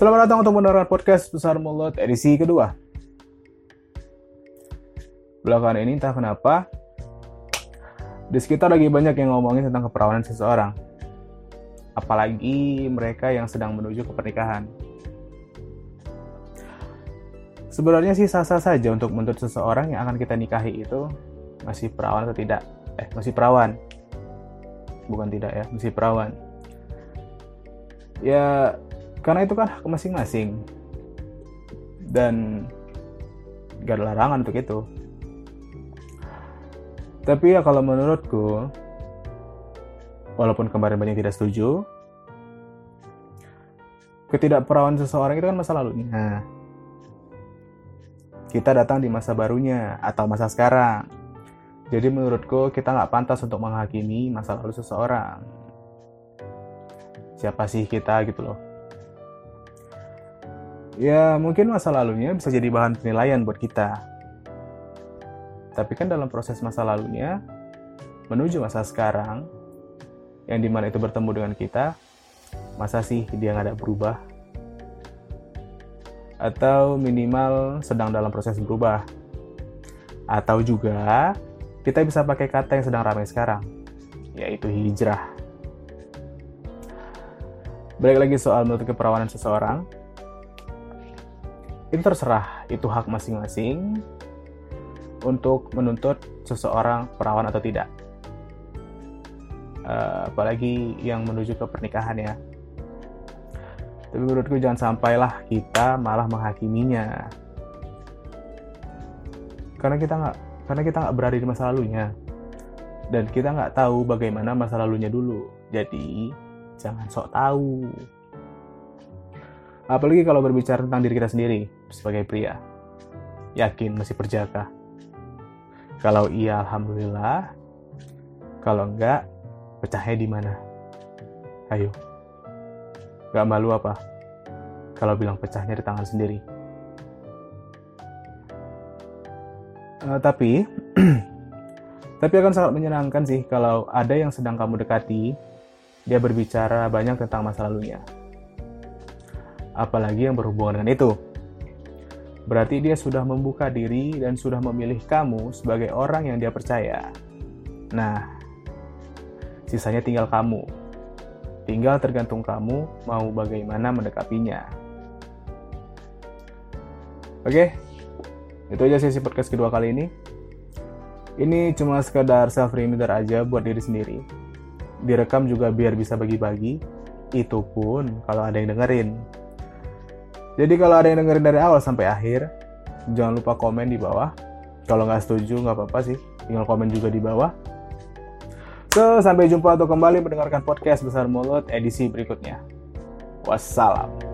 Selamat datang untuk mendengar podcast Besar Mulut edisi kedua. Belakangan ini entah kenapa, di sekitar lagi banyak yang ngomongin tentang keperawanan seseorang. Apalagi mereka yang sedang menuju ke pernikahan. Sebenarnya sih sah-sah saja untuk menuntut seseorang yang akan kita nikahi itu masih perawan atau tidak. Eh, masih perawan. Bukan tidak ya, masih perawan. Ya, karena itu kan hak masing-masing. Dan gak ada larangan untuk itu. Tapi ya kalau menurutku walaupun kemarin banyak tidak setuju ketidakperawan seseorang itu kan masa lalunya. Nah, kita datang di masa barunya atau masa sekarang. Jadi menurutku kita nggak pantas untuk menghakimi masa lalu seseorang. Siapa sih kita gitu loh ya mungkin masa lalunya bisa jadi bahan penilaian buat kita. Tapi kan dalam proses masa lalunya, menuju masa sekarang, yang di mana itu bertemu dengan kita, masa sih dia nggak ada berubah? Atau minimal sedang dalam proses berubah. Atau juga kita bisa pakai kata yang sedang ramai sekarang, yaitu hijrah. Balik lagi soal menurut keperawanan seseorang, itu terserah itu hak masing-masing untuk menuntut seseorang perawan atau tidak. Uh, apalagi yang menuju ke pernikahan ya. Tapi menurutku jangan sampailah kita malah menghakiminya. Karena kita nggak karena kita nggak berada di masa lalunya. Dan kita nggak tahu bagaimana masa lalunya dulu. Jadi jangan sok tahu Apalagi kalau berbicara tentang diri kita sendiri sebagai pria. Yakin masih berjaga. Kalau iya, alhamdulillah. Kalau enggak, pecahnya di mana? Ayo. Gak malu apa? Kalau bilang pecahnya di tangan sendiri. Uh, tapi, tapi akan sangat menyenangkan sih kalau ada yang sedang kamu dekati, dia berbicara banyak tentang masa lalunya apalagi yang berhubungan dengan itu. Berarti dia sudah membuka diri dan sudah memilih kamu sebagai orang yang dia percaya. Nah, sisanya tinggal kamu. Tinggal tergantung kamu mau bagaimana mendekapinya. Oke, itu aja sesi podcast kedua kali ini. Ini cuma sekedar self reminder aja buat diri sendiri. Direkam juga biar bisa bagi-bagi. Itu pun kalau ada yang dengerin. Jadi kalau ada yang dengerin dari awal sampai akhir, jangan lupa komen di bawah. Kalau nggak setuju nggak apa-apa sih, tinggal komen juga di bawah. So, sampai jumpa atau kembali mendengarkan podcast Besar Mulut edisi berikutnya. Wassalam.